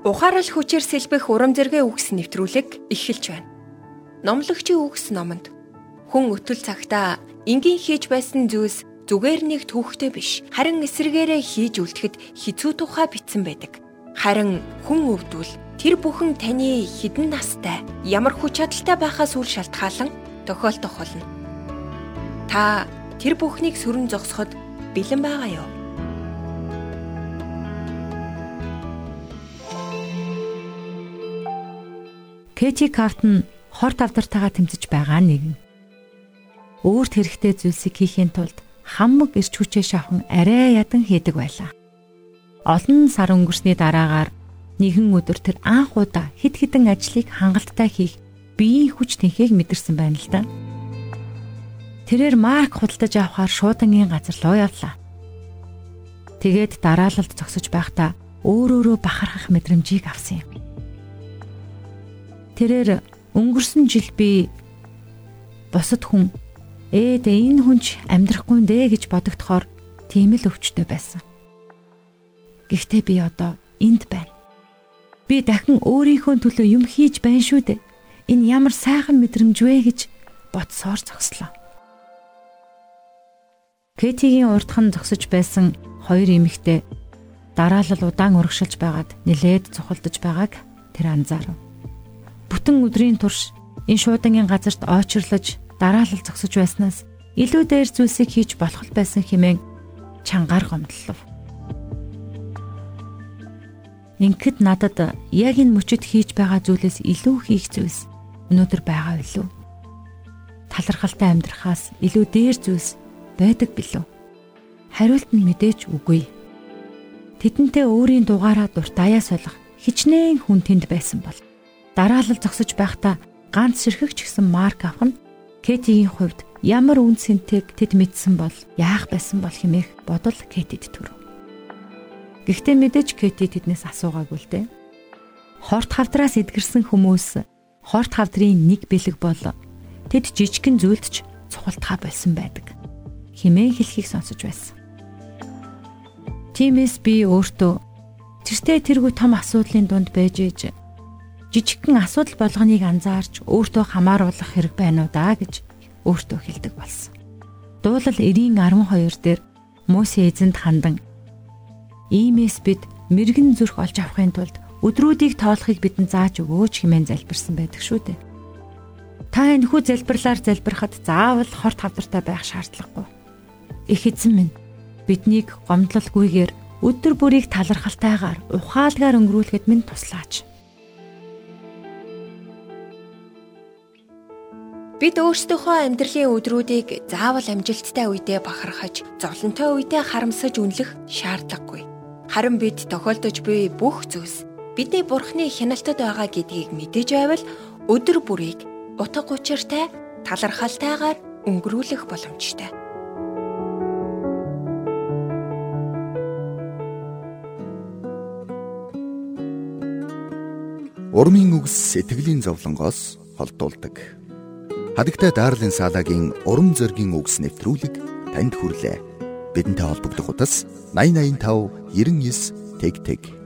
Ухаарал хүчээр сэлбэх урам зэрэг үгс нэвтрүүлэг эхэлж байна. Номлогчийн үгс номонд хүн өтөл цагтаа энгийн хийж байсан зүйлс зүгээр нэг түүхтэй биш харин эсрэгээрээ хийж үлдэхэд хизүү тухай бичсэн байдаг. Харин хүн өвдвөл тэр бүхэн таны хідэн настай ямар хүч чадалтай байхаас үл шалтгаалan тохиолдох болно. Та тэр бүхнийг сүрэн зогсоход бэлэн байгаа юу? Кэти Кафтон хор тавдартайгаа тэмцэж байгаа нэгэн. Өөрт хэрэгтэй зүйлсийг хийхин тулд хамаг ирч хүчээ шавхан арай ядан хийдэг байлаа. Олон сар өнгөрсний дараагаар нэгэн өдөр тэр анх удаа хид хідэн ажлыг хангалттай хийх биеийн хүч тэнхийг мэдэрсэн байна л да. Тэрээр Марк худалдаж авахар шуудангийн газар руу явлаа. Тэгээд дараалалд зогсож байхдаа өөр өөрөө бахархах мэдрэмжийг авсан юм. Тэрээр өнгөрсөн жил би босод хүн ээдээ энэ хүнч амьдрахгүй нэ гэж бодогдохоор тийм л өвчтөй байсан. Гэхдээ би одоо энд байна. Би дахин өөрийнхөө төлөө юм хийж байна шүү дээ. Энэ ямар сайхан мэдрэмж вэ гэж бодсоор зогслоо. Кэтигийн урдхан зогсож байсан хоёр эмэгтэй дараалал удаан урагшилж байгаад нилээд цухалдаж байгааг тэр анзаарав бүтэн өдрийн турш энэ шуудангийн газарт ойчрлож дараалал зогсож байснаас илүү дээр зүйлсийг хийж болох байсан хэмээн чангаар гомдлов. Ингээд надад яг энэ мөчөд хийж байгаа зүйлээс илүү хийх зүйлс өнөөдөр байгаа билүү? Талархалтай амьдрахаас илүү дээр зүйлс байдаг билүү? Хариулт нь мэдээж үгүй. Тэдэнтэй өөрийн дугаараа дуртаяа солих хичнээн хүн тэнд байсан бол дараалал зогсож байхдаа ганц ширхэгч гисэн марк авах нь Кэтигийн хувьд ямар үн цэнтэйг тэд мэдсэн бол яах байсан бол хэмээх бодол Кэтэд төрөв. Гэхдээ мэдээж Кэти тэднээс асуугаагүй л дээ. Хорт хавдраас эдгэрсэн хүмүүс хорт хавдрын нэг бэлэг бол тэд жижигхэн зүйлдч цухалтхаа болсон байдаг. Химээ хэлхийг сонсож байсан. Тимээс би өөртөө тэртээ тэргүй том асуудлын дунд байж ээж жижигхэн асуудал болгоныг анзаарч өөртөө хамааруулах хэрэг байна уу даа гэж өөртөө хэлдэг болсон. Дуулал 90:12 дээр Мөсе эзэнд хандан Иймээс бид мэрэгэн зүрх олж авахын тулд өдрүүдийг тоолохыг бидэнд зааж өгөөч хэмээн залбирсан байдаг шүү дээ. Та энэ хүү залбирлаар залбирахад заавал хорт хавдартай байх шаардлагагүй. Их эзэн минь биднийг гомдлолгүйгээр өдөр бүрийг талархалтайгаар ухаалгаар өнгөрүүлэхэд минь туслаач. Бид өөрсдийнхөө амьдралын өдрүүдийг заавал амжилттай үедээ бахархаж, зовлонтой үедээ харамсаж үнэлэх шаардлагагүй. Харин бид тохиолдож буй бүх зүйлс бидний Бурхны хяналтад байгаа гэдгийг мэдэж байвал өдөр бүрийг утга учиртай, талархалтайгаар өнгөрүүлэх боломжтой. Урмын үгс сэтгэлийн зовлонгоос холдуулдаг. Хадагтай Дарлин Салагийн урам зоригийн үгс нэвтрүүлэг танд хүрлээ. Бидэнтэй холбогдох утас 8085 99 тэг тэг